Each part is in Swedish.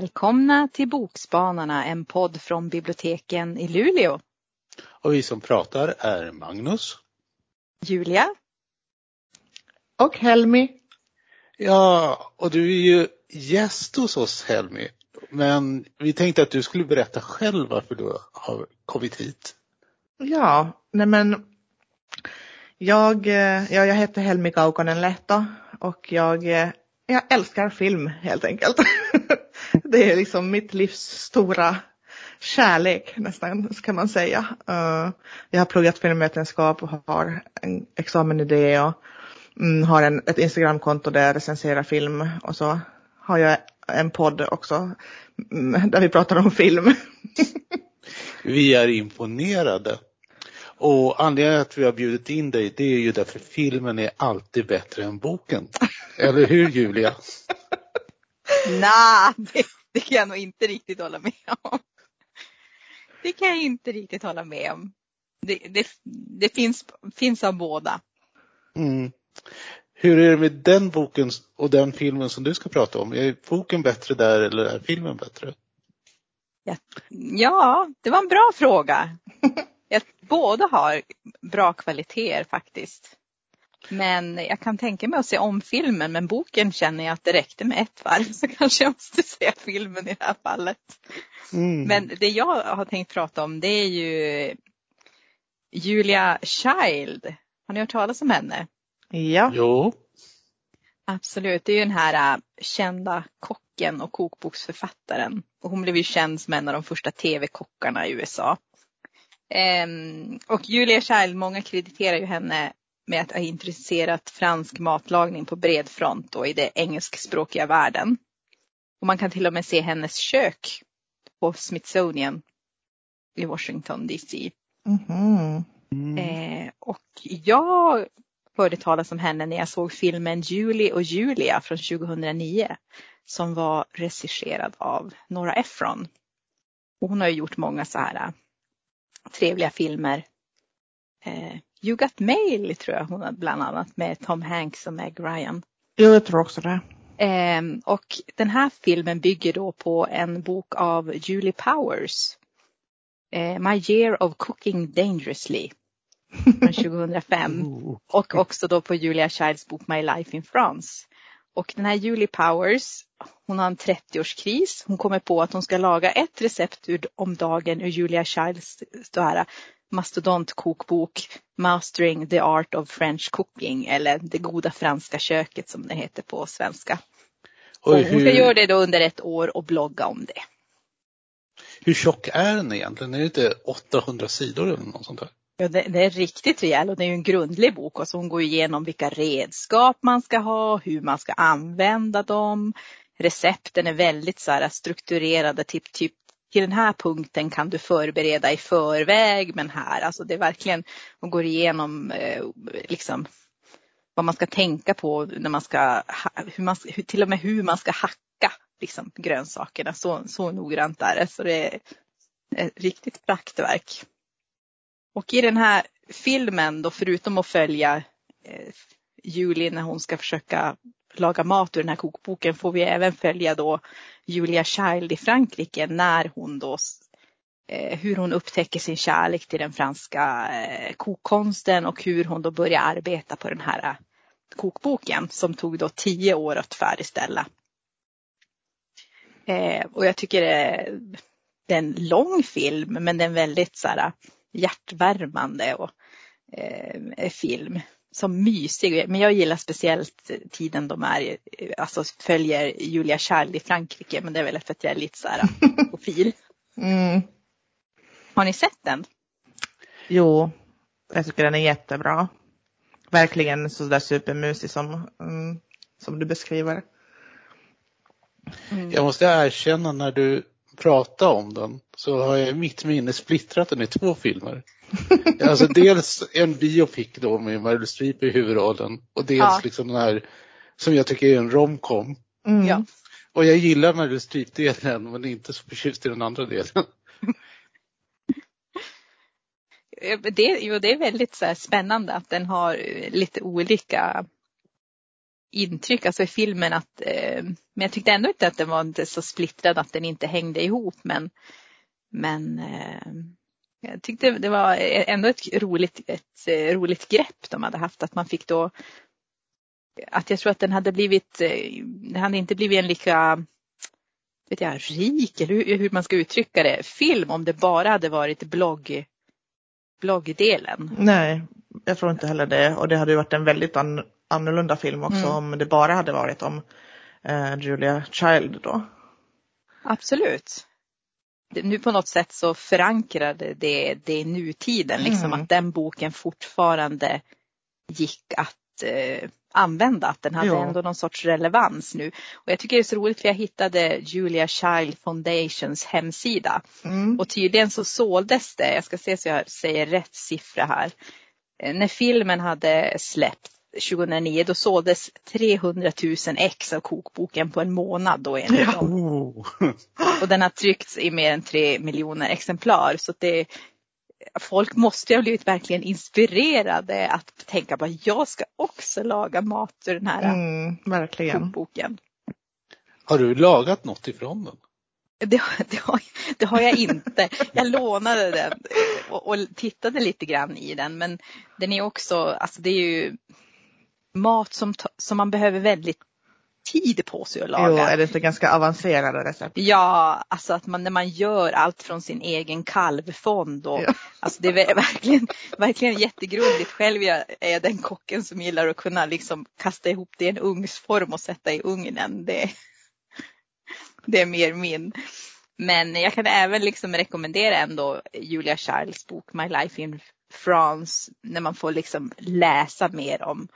Välkomna till Bokspanarna, en podd från biblioteken i Luleå. Och vi som pratar är Magnus. Julia. Och Helmi. Ja, och du är ju gäst hos oss Helmi. Men vi tänkte att du skulle berätta själv varför du har kommit hit. Ja, nej men jag, ja, jag heter Helmi Kaukonen Lehto och jag, jag älskar film helt enkelt. det är liksom mitt livs stora kärlek nästan ska man säga. Uh, jag har pluggat filmvetenskap och har en examen i det och mm, har en, ett Instagramkonto där jag recenserar film och så har jag en podd också mm, där vi pratar om film. vi är imponerade. Och anledningen att vi har bjudit in dig det är ju därför filmen är alltid bättre än boken. Eller hur Julia? Nej, det, det kan jag nog inte riktigt hålla med om. Det kan jag inte riktigt hålla med om. Det, det, det finns, finns av båda. Mm. Hur är det med den boken och den filmen som du ska prata om? Är boken bättre där eller är filmen bättre? Ja, ja det var en bra fråga. båda har bra kvaliteter faktiskt. Men jag kan tänka mig att se om filmen, men boken känner jag att det räckte med ett varv så kanske jag måste se filmen i det här fallet. Mm. Men det jag har tänkt prata om det är ju Julia Child. Har ni hört talas om henne? Ja. Jo. Absolut, det är ju den här äh, kända kocken och kokboksförfattaren. Och hon blev ju känd som en av de första tv-kockarna i USA. Ehm, och Julia Child, många krediterar ju henne med att ha introducerat fransk matlagning på bred front och i det engelskspråkiga världen. Och man kan till och med se hennes kök på Smithsonian i Washington DC. Mm-hmm. Mm. Eh, och jag hörde talas om henne när jag såg filmen Julie och Julia från 2009 som var regisserad av Nora Ephron. Och hon har ju gjort många så här äh, trevliga filmer. Eh, You Got Mail tror jag hon har bland annat med Tom Hanks och Meg Ryan. Jo, jag tror också det. Eh, och den här filmen bygger då på en bok av Julie Powers. Eh, My Year of Cooking Dangerously. Från 2005. och också då på Julia Childs bok My Life in France. Och den här Julie Powers, hon har en 30-årskris. Hon kommer på att hon ska laga ett recept om dagen ur Julia Childs mastodontkokbok Mastering the Art of French Cooking eller Det goda franska köket som det heter på svenska. Och hon ska göra det då under ett år och blogga om det. Hur tjock är den egentligen? Är det inte 800 sidor eller något sånt där? Ja, det, det, är riktigt rejäl och det är ju en grundlig bok och så hon går igenom vilka redskap man ska ha, hur man ska använda dem. Recepten är väldigt så här strukturerade, typ, typ till den här punkten kan du förbereda i förväg men här, alltså det är verkligen, hon går igenom eh, liksom vad man ska tänka på när man ska, hur man, till och med hur man ska hacka liksom, grönsakerna. Så, så noggrant är det. Så det är ett riktigt praktverk. Och i den här filmen då förutom att följa eh, Julie när hon ska försöka laga mat ur den här kokboken får vi även följa då Julia Child i Frankrike när hon då eh, hur hon upptäcker sin kärlek till den franska eh, kokkonsten och hur hon då börjar arbeta på den här eh, kokboken som tog då tio år att färdigställa. Och jag tycker det är en lång film men den är väldigt så här hjärtvärmande och film som mysig. Men jag gillar speciellt tiden de är, alltså följer Julia Child i Frankrike. Men det är väl för att jag är lite så här profil. Mm. Har ni sett den? Jo, jag tycker den är jättebra. Verkligen så där supermysig som, mm, som du beskriver. Mm. Jag måste erkänna när du pratar om den så har jag i mitt minne splittrat den i två filmer. alltså dels en biopic då med Meryl Streep i huvudrollen och dels ja. liksom den här som jag tycker är en romcom. Mm. Ja. Och jag gillar Meryl Streep-delen men inte så förtjust i den andra delen. det, jo, det är väldigt så spännande att den har lite olika intryck, alltså i filmen att, eh, men jag tyckte ändå inte att den var inte så splittrad att den inte hängde ihop men, men eh, jag tyckte det var ändå ett roligt, ett eh, roligt grepp de hade haft att man fick då att jag tror att den hade blivit, eh, den hade inte blivit en lika vet jag, rik eller hur, hur man ska uttrycka det, film om det bara hade varit blogg, bloggdelen. Nej, jag tror inte heller det och det hade ju varit en väldigt an, annorlunda film också mm. om det bara hade varit om eh, Julia Child då. Absolut. Nu på något sätt så förankrade det det i nutiden, liksom mm. att den boken fortfarande gick att eh, använda, att den hade ja. ändå någon sorts relevans nu. Och jag tycker det är så roligt för jag hittade Julia Child Foundations hemsida. Mm. Och tydligen så såldes det, jag ska se så jag säger rätt siffra här. Eh, när filmen hade släppts 2009 då såldes 300 000 ex av kokboken på en månad då enligt ja. dem. Och den har tryckts i mer än 3 miljoner exemplar. Så det, folk måste ha blivit verkligen inspirerade att tänka på att jag ska också laga mat ur den här mm, verkligen. kokboken. Har du lagat något ifrån den? Det, det, har, det har jag inte. Jag lånade den och, och, tittade lite grann i den men den är också, alltså det är ju mat som, som man behöver väldigt tid på sig att laga. Jo, är det inte ganska avancerade recept? Ja, alltså att man när man gör allt från sin egen kalvfond och ja. alltså det är verkligen, verkligen jättegrundigt. Själv är jag den kocken som gillar att kunna liksom kasta ihop det i en ugnsform och sätta i ugnen. Det, det är mer min. Men jag kan även liksom rekommendera ändå Julia Childs bok My Life in France när man får liksom läsa mer om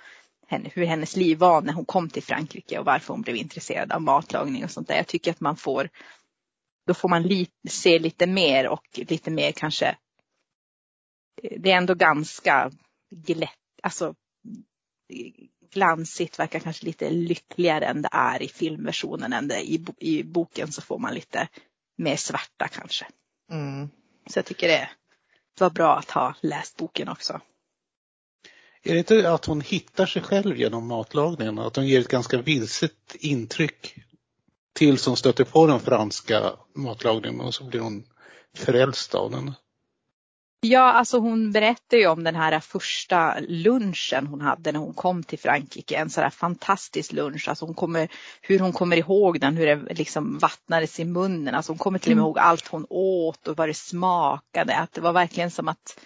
henne, hur hennes liv var när hon kom till Frankrike och varför hon blev intresserad av matlagning och sånt där. Jag tycker att man får, då får man li, se lite mer och lite mer kanske, det är ändå ganska glätt, alltså glansigt, verkar kanske lite lyckligare än det är i filmversionen än det i, i boken så får man lite mer svarta kanske. Mm. Så jag tycker det var bra att ha läst boken också. Är det inte att hon hittar sig själv genom matlagningen? Att hon ger ett ganska vilset intryck tills hon stöter på den franska matlagningen och så blir hon frälst av den. Ja, alltså hon berättar ju om den här första lunchen hon hade när hon kom till Frankrike. En sån här fantastisk lunch. Alltså hon kommer, hur hon kommer ihåg den, hur det liksom vattnades i munnen. Alltså hon kommer till och med mm. ihåg allt hon åt och vad det smakade. Att det var verkligen som att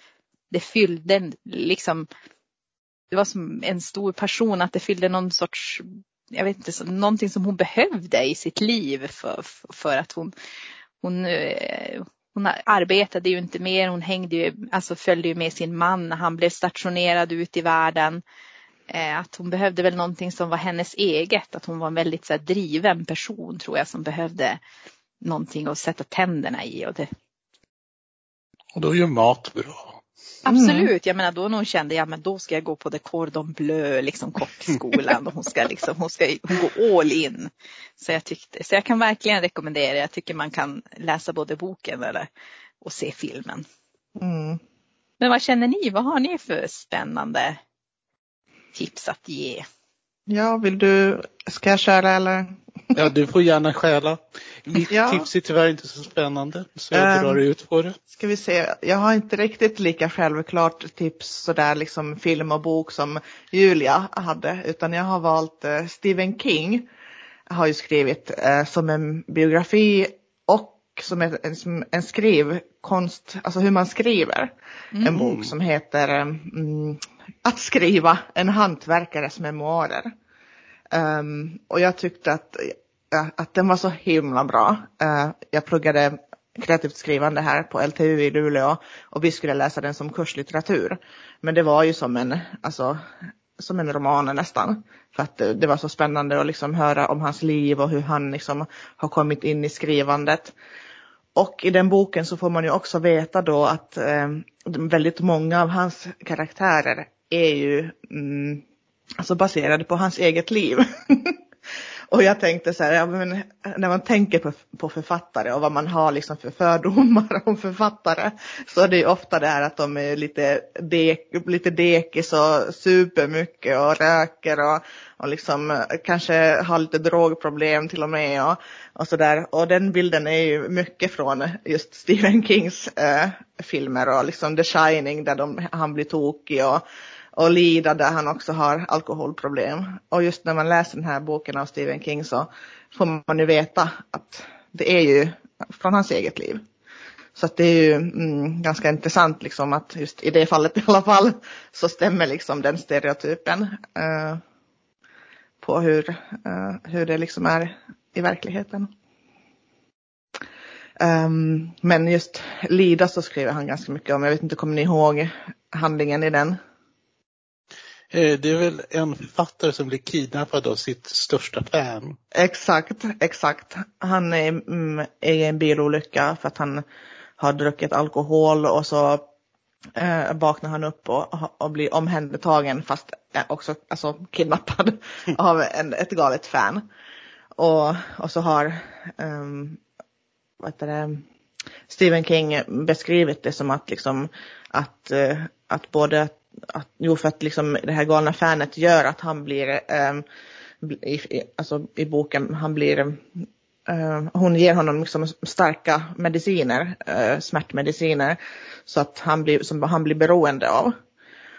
det fyllde liksom det var som en stor person, att det fyllde någon sorts, jag vet inte, någonting som hon behövde i sitt liv för, för att hon, hon, eh, hon arbetade ju inte mer, hon hängde ju, alltså följde ju med sin man när han blev stationerad ut i världen. Eh, att hon behövde väl någonting som var hennes eget, att hon var en väldigt så här, driven person tror jag som behövde någonting att sätta tänderna i. Och, det... och då är ju mat bra. Absolut, mm. jag menar då när hon kände, ja men då ska jag gå på the cordon bleu, liksom kockskolan och hon ska liksom, hon ska hon gå all in. Så jag tyckte, så jag kan verkligen rekommendera, jag tycker man kan läsa både boken eller, och se filmen. Mm. Men vad känner ni, vad har ni för spännande tips att ge? Ja, vill du, ska jag köra eller? Ja, du får gärna stjäla. Mitt ja. tips är tyvärr inte så spännande, så jag um, drar ut på det. Ska vi se, jag har inte riktigt lika självklart tips sådär liksom film och bok som Julia hade, utan jag har valt uh, Stephen King. Har ju skrivit uh, som en biografi och som en, som en skrivkonst, alltså hur man skriver. Mm. En bok som heter um, Att skriva, en hantverkares memoarer. Um, och jag tyckte att, att den var så himla bra. Uh, jag pluggade kreativt skrivande här på LTU i Luleå och vi skulle läsa den som kurslitteratur. Men det var ju som en, alltså, som en roman nästan. För att det var så spännande att liksom höra om hans liv och hur han liksom har kommit in i skrivandet. Och i den boken så får man ju också veta då att eh, väldigt många av hans karaktärer är ju mm, alltså baserade på hans eget liv. Och jag tänkte så här, ja, men när man tänker på, på författare och vad man har liksom för fördomar om författare så är det ju ofta det här att de är lite, dek, lite dekis och super mycket och röker och, och liksom eh, kanske har lite drogproblem till och med och, och sådär. Och den bilden är ju mycket från just Stephen Kings eh, filmer och liksom The Shining där de, han blir tokig och och Lida där han också har alkoholproblem. Och just när man läser den här boken av Stephen King så får man ju veta att det är ju från hans eget liv. Så att det är ju mm, ganska intressant liksom att just i det fallet i alla fall så stämmer liksom den stereotypen eh, på hur, eh, hur det liksom är i verkligheten. Um, men just Lida så skriver han ganska mycket om, jag vet inte, kommer ni ihåg handlingen i den? Eh, det är väl en författare som blir kidnappad av sitt största fan. Exakt, exakt. Han är, mm, är i en bilolycka för att han har druckit alkohol och så eh, vaknar han upp och, och blir omhändertagen fast också alltså, kidnappad av en, ett galet fan. Och, och så har um, vad heter det, Stephen King beskrivit det som att liksom att, uh, att både att, jo, för att liksom det här galna fanet gör att han blir, um, i, alltså i boken, han blir, uh, hon ger honom liksom starka mediciner, uh, smärtmediciner, så att han blir, som han blir beroende av.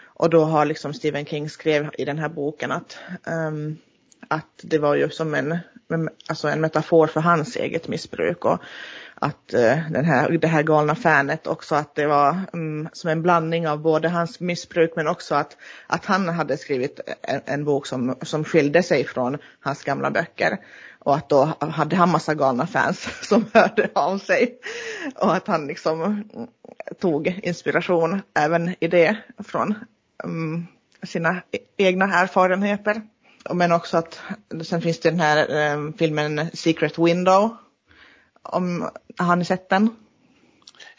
Och då har liksom Stephen King skrev i den här boken att, um, att det var ju som en, alltså en metafor för hans eget missbruk och att uh, den här, det här galna fanet också att det var um, som en blandning av både hans missbruk men också att, att han hade skrivit en, en, bok som, som skilde sig från hans gamla böcker. Och att då hade han massa galna fans som hörde av sig. Och att han liksom mm, tog inspiration även i det från um, sina e-, egna erfarenheter. Men också att sen finns det den här um, filmen Secret Window om, har ni sett den?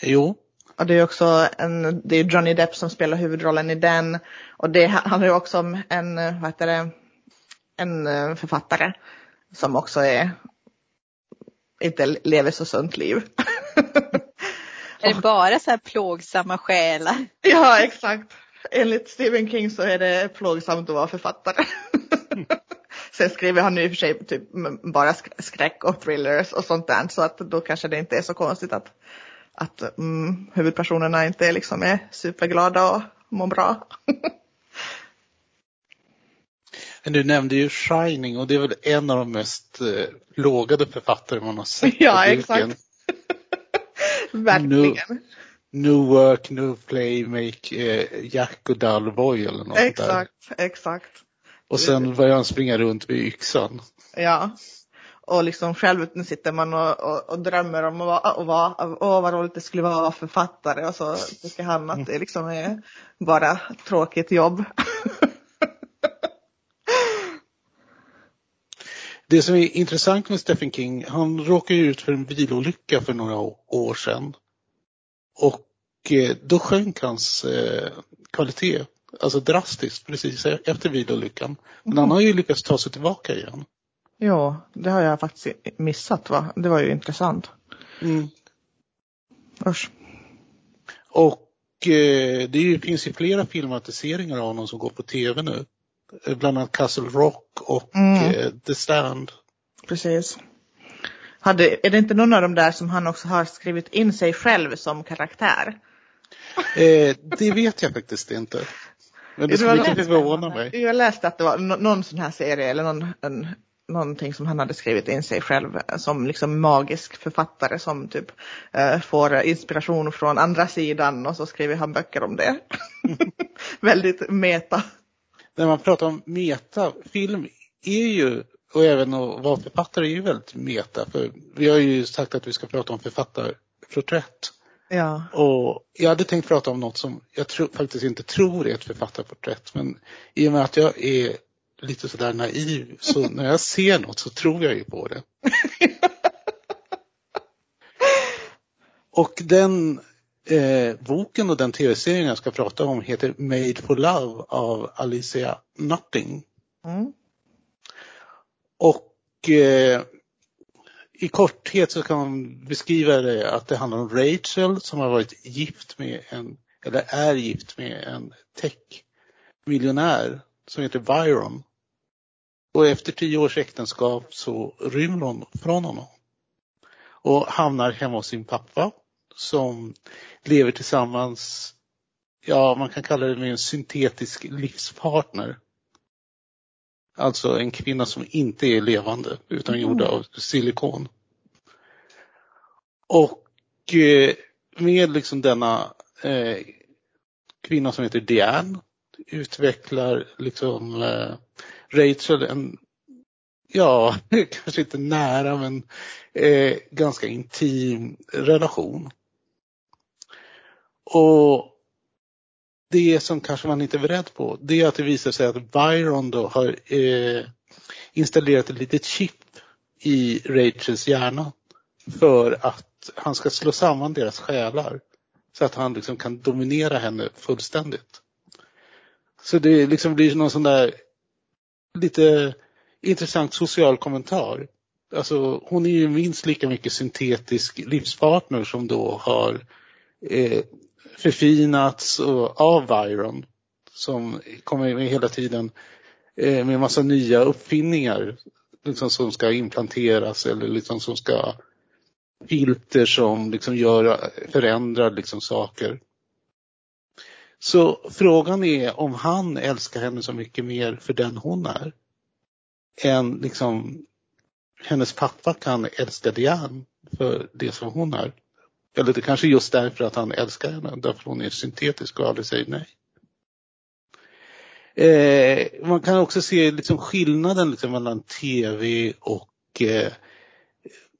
Jo. Och det är också en, det är Johnny Depp som spelar huvudrollen i den. Och det handlar ju också om en, vad heter det, en eh, författare som också är, inte lever så sunt liv. Är det bara så här plågsamma själar? Ja, exakt. Enligt Stephen King så är det plågsamt att vara författare. Sen skriver han nu i och för sig typ bara skräck och thrillers och sånt där. Så att då kanske det inte är så konstigt att, att mm, huvudpersonerna inte liksom är superglada och mår bra. Du nämnde ju Shining och det är väl en av de mest eh, lågade författare man har sett. Ja, exakt. Verkligen. No, no, work, no play, make eh, Jack och Dullboy eller något Exakt, där. exakt. Och sen börjar han springa runt med yxan. Ja. Och liksom själv sitter man och, och, och drömmer om att vara, och vara, åh vad roligt det skulle vara att vara författare och så tycker han att det liksom är bara tråkigt jobb. Det som är intressant med Stephen King, han råkade ut för en bilolycka för några år sedan. Och eh, då sjönk hans eh, kvalitet alltså drastiskt precis efter bilolyckan. Men han har ju lyckats ta sig tillbaka igen. Ja, det har jag faktiskt missat va. Det var ju intressant. Mm. Usch. Och eh, det finns ju flera filmatiseringar av honom som går på tv nu. Eh, bland annat Castle Rock och mm. eh, The Stand. Precis. Hade, är det inte någon av dem där som han också har skrivit in sig själv som karaktär? Eh, det vet jag faktiskt inte. Men det skulle inte förvåna mig. Jag läste att det var någon sån här serie eller någon, en, någonting som han hade skrivit in sig själv som liksom magisk författare som typ uh, får inspiration från andra sidan och så skriver han böcker om det. Väldigt meta. När man pratar om meta, film är ju, och även att vara författare är ju väldigt meta. För vi har ju sagt att vi ska prata om författarporträtt. Ja. Och jag hade tänkt prata om något som jag tro, faktiskt inte tror är ett författarporträtt. Men i och med att jag är lite sådär naiv så när jag ser något så tror jag ju på det. och den eh, boken och den tv-serien jag ska prata om heter Made for Love av Alicia Nutting. Mm. Och eh, i korthet så kan man beskriva det att det handlar om Rachel som har varit gift med en, eller är gift med en tech-miljonär som heter Byron. Och efter tio års äktenskap så rymmer hon från honom. Och hamnar hemma hos sin pappa som lever tillsammans, ja man kan kalla det med en syntetisk livspartner. Alltså en kvinna som inte är levande utan mm. gjord av silikon. Och eh, med liksom denna eh, kvinna som heter Diane utvecklar liksom eh, Rachel en, ja, kanske inte nära men eh, ganska intim relation. Och det som kanske man inte är beredd på, det är att det visar sig att Byron då har eh, installerat ett litet chip i Rachels hjärna för att han ska slå samman deras själar så att han liksom kan dominera henne fullständigt. Så det liksom blir någon sån där lite intressant social kommentar. Alltså hon är ju minst lika mycket syntetisk livspartner som då har eh, förfinats av Byron som kommer med hela tiden eh, med massa nya uppfinningar liksom som ska implanteras eller liksom som ska filter som liksom gör, förändrar liksom saker. Så frågan är om han älskar henne så mycket mer för den hon är än liksom hennes pappa kan älska Diane för det som hon är. Eller det kanske är just därför att han älskar henne, därför hon är syntetisk och aldrig säger nej. Eh, man kan också se liksom skillnaden liksom mellan tv och eh,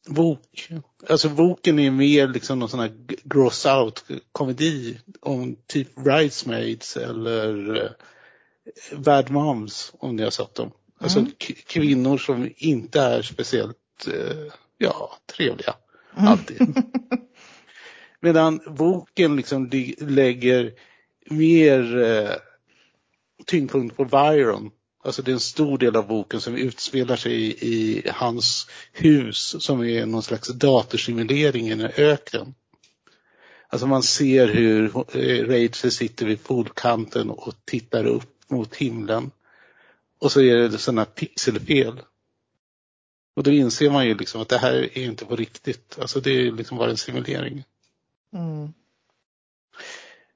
bok. Alltså boken är mer liksom någon sån här gross out komedi om typ Bridesmaids eller eh, Bad Moms om ni har sett dem. Alltså mm. kvinnor som inte är speciellt eh, ja, trevliga. Mm. Alltid. Medan boken liksom lägger mer eh, tyngdpunkt på Byron. Alltså det är en stor del av boken som utspelar sig i, i hans hus som är någon slags datorsimulering i öknen. öken. Alltså man ser hur eh, Rachel sitter vid poolkanten och tittar upp mot himlen. Och så är det sådana pixelfel. Och då inser man ju liksom att det här är inte på riktigt. Alltså det är liksom bara en simulering. Mm.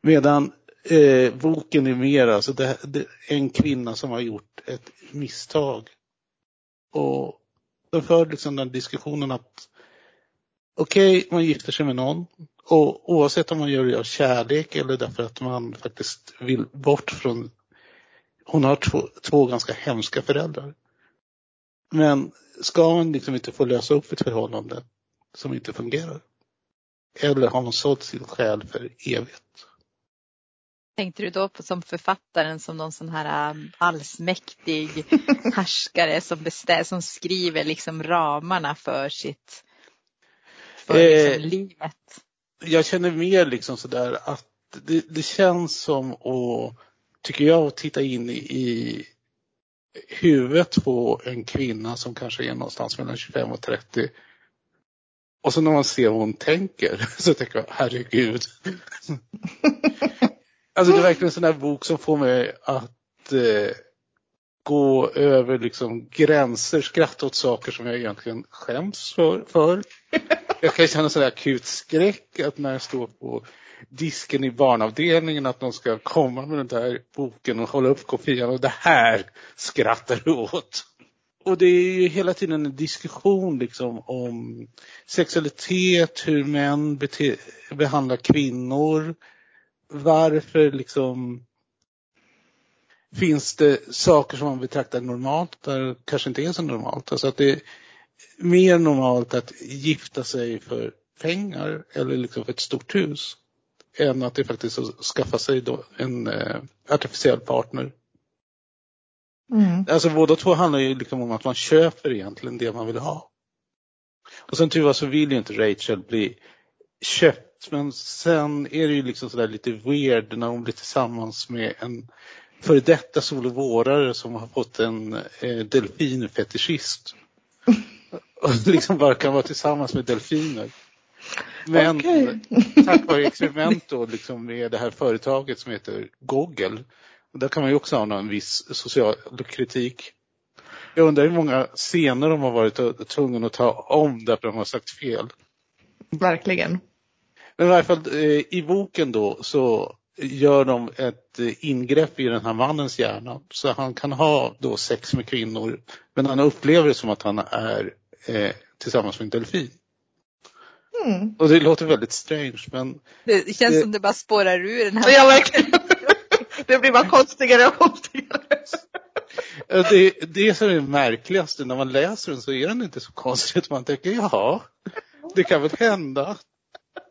Medan eh, boken är mer alltså det, det, en kvinna som har gjort ett misstag. Och de för liksom den diskussionen att okej, okay, man gifter sig med någon och oavsett om man gör det av kärlek eller därför att man faktiskt vill bort från hon har två, två ganska hemska föräldrar. Men ska man liksom inte få lösa upp ett förhållande som inte fungerar? Eller har man sålt sin själ för evigt? Tänkte du då på som författaren som någon sån här um, allsmäktig härskare som, bestäm, som skriver liksom ramarna för sitt för liksom eh, livet? Jag känner mer liksom sådär att det, det känns som att, tycker jag, att titta in i huvudet på en kvinna som kanske är någonstans mellan 25 och 30 och så när man ser vad hon tänker så tänker jag, herregud. alltså det är verkligen en sån där bok som får mig att eh, gå över liksom gränser, skratta åt saker som jag egentligen skäms för. för. Jag kan känna sån där akut skräck att när jag står på disken i barnavdelningen att någon ska komma med den där boken och hålla upp kopian och det här skrattar du åt och det är ju hela tiden en diskussion liksom om sexualitet, hur män behandlar kvinnor, varför liksom finns det saker som man betraktar normalt där kanske inte är så normalt. Alltså att det är mer normalt att gifta sig för pengar eller liksom för ett stort hus än att det faktiskt att skaffa sig en eh, artificiell partner Mm. Alltså båda två handlar ju liksom om att man köper egentligen det man vill ha. Och sen tyvärr så vill ju inte Rachel bli köpt men sen är det ju liksom sådär lite weird när hon blir tillsammans med en före detta solovårare som har fått en eh, delfinfetischist. och liksom bara kan vara tillsammans med delfiner. Men okay. tack vare experiment då, liksom med det här företaget som heter Google, där kan man ju också ha en viss social kritik. Jag undrar hur många scener de har varit tvungna att ta om därför att de har sagt fel. Verkligen. Men i varje fall eh, i boken då så gör de ett ingrepp i den här mannens hjärna. Så han kan ha då sex med kvinnor men han upplever det som att han är eh, tillsammans med en delfin. Mm. Och det låter väldigt strange men... Det känns det, som det bara spårar ur den här. Ja, verkligen det blir bara konstigare och konstigare. Det, det som är det märkligaste, när man läser den så är den inte så konstig man tänker jaha, det kan väl hända.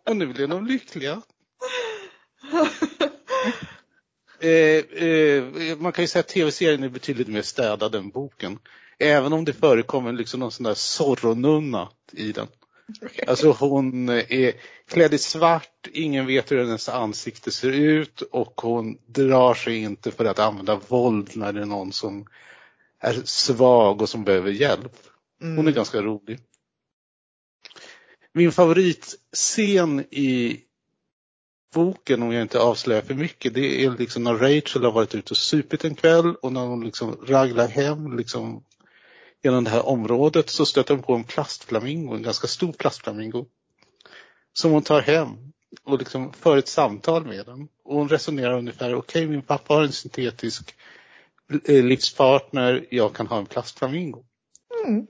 Och nu blir de lyckliga. Eh, eh, man kan ju säga att tv-serien är betydligt mer städad än boken. Även om det förekommer liksom någon sån där Zorro-nunna i den. Alltså hon är klädd i svart, ingen vet hur hennes ansikte ser ut och hon drar sig inte för att använda våld när det är någon som är svag och som behöver hjälp. Hon är mm. ganska rolig. Min favoritscen i boken, om jag inte avslöjar för mycket, det är liksom när Rachel har varit ute och supit en kväll och när hon liksom raglar hem liksom genom det här området så stöter hon på en plastflamingo, en ganska stor plastflamingo. Som hon tar hem och liksom för ett samtal med den. Och hon resonerar ungefär, okej okay, min pappa har en syntetisk eh, livspartner, jag kan ha en plastflamingo. Mm.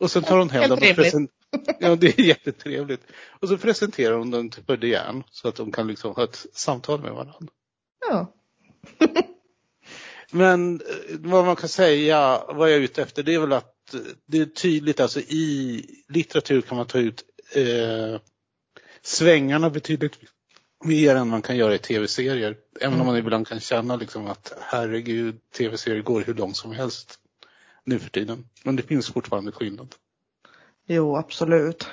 Och sen tar hon hem den och present... Ja, det är jättetrevligt. Och så presenterar hon den för Diane så att de kan liksom ha ett samtal med varandra. Ja. Men eh, vad man kan säga, vad jag är ute efter, det är väl att det är tydligt, alltså i litteratur kan man ta ut eh, svängarna betydligt mer än man kan göra i tv-serier. Även mm. om man ibland kan känna liksom att herregud, tv-serier går hur långt som helst nu för tiden. Men det finns fortfarande skillnad. Jo, absolut.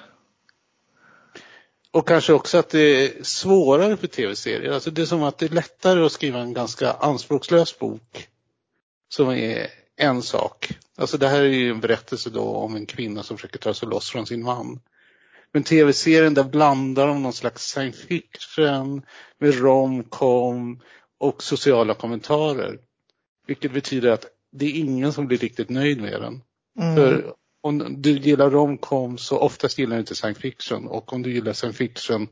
Och kanske också att det är svårare för tv-serier. Alltså det är som att det är lättare att skriva en ganska anspråkslös bok. Som är en sak. Alltså det här är ju en berättelse då om en kvinna som försöker ta sig loss från sin man. Men tv-serien där blandar de någon slags science fiction med romcom och sociala kommentarer. Vilket betyder att det är ingen som blir riktigt nöjd med den. Mm. För om du gillar romcom så oftast gillar du inte science fiction och om du gillar science fiction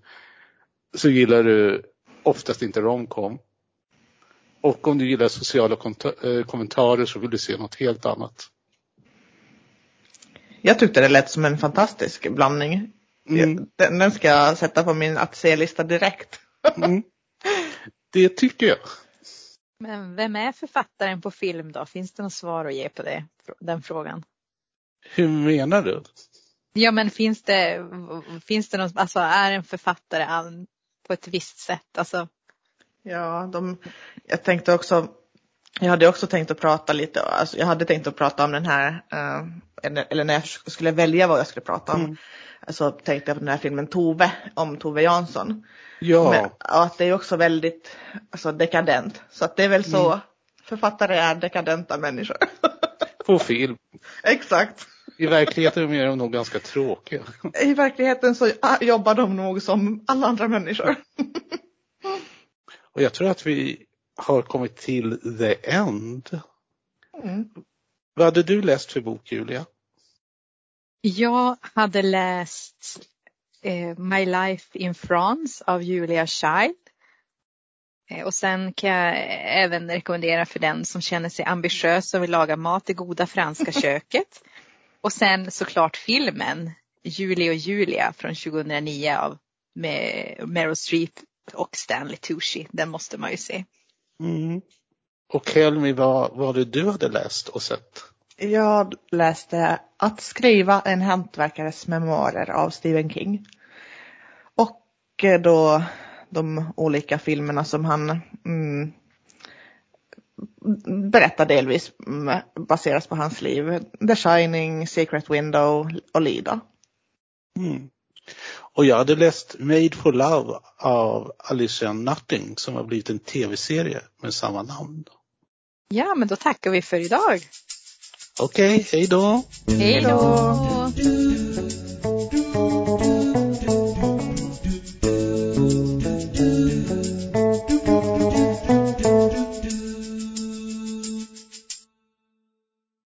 så gillar du oftast inte romcom. Och om du gillar sociala eh, kommentarer så vill du se något helt annat. Jag tyckte det lät som en fantastisk blandning. Mm. Den, den, ska jag sätta på min att se-lista direkt. mm. Det tycker jag. Men vem är författaren på film då? Finns det något svar att ge på det, den frågan? Hur menar du? Ja men finns det, finns det något, alltså är en författare på ett visst sätt? Alltså... Ja, de, jag tänkte också, jag hade också tänkt att prata lite, alltså jag hade tänkt att prata om den här, uh, eller när jag skulle välja vad jag skulle prata om, mm. så tänkte jag på den här filmen Tove, om Tove Jansson. Ja. Men, och att det är också väldigt alltså, dekadent, så att det är väl så mm. författare är dekadenta människor. På film. Exakt. I verkligheten är de nog ganska tråkiga. I verkligheten så jobbar de nog som alla andra människor. Och jag tror att vi har kommit till the end. Mm. Vad hade du läst för bok, Julia? Jag hade läst eh, My Life in France av Julia Child. Eh, och sen kan jag även rekommendera för den som känner sig ambitiös och vill laga mat det goda franska köket. Och sen såklart filmen Julie och Julia från 2009 av med Meryl Streep och Stanley Tucci. Den måste man ju se. Mm. Och Helmi, vad var det du hade läst och sett? Jag läste Att skriva en hantverkares memoarer av Stephen King. Och då de olika filmerna som han mm, berättar delvis baseras på hans liv. The Shining, Secret Window och Lida. Mm. Och jag hade läst Made for Love av Alicia Nutting som har blivit en tv-serie med samma namn. Ja, men då tackar vi för idag. Okej, okay, hej då. Hej då.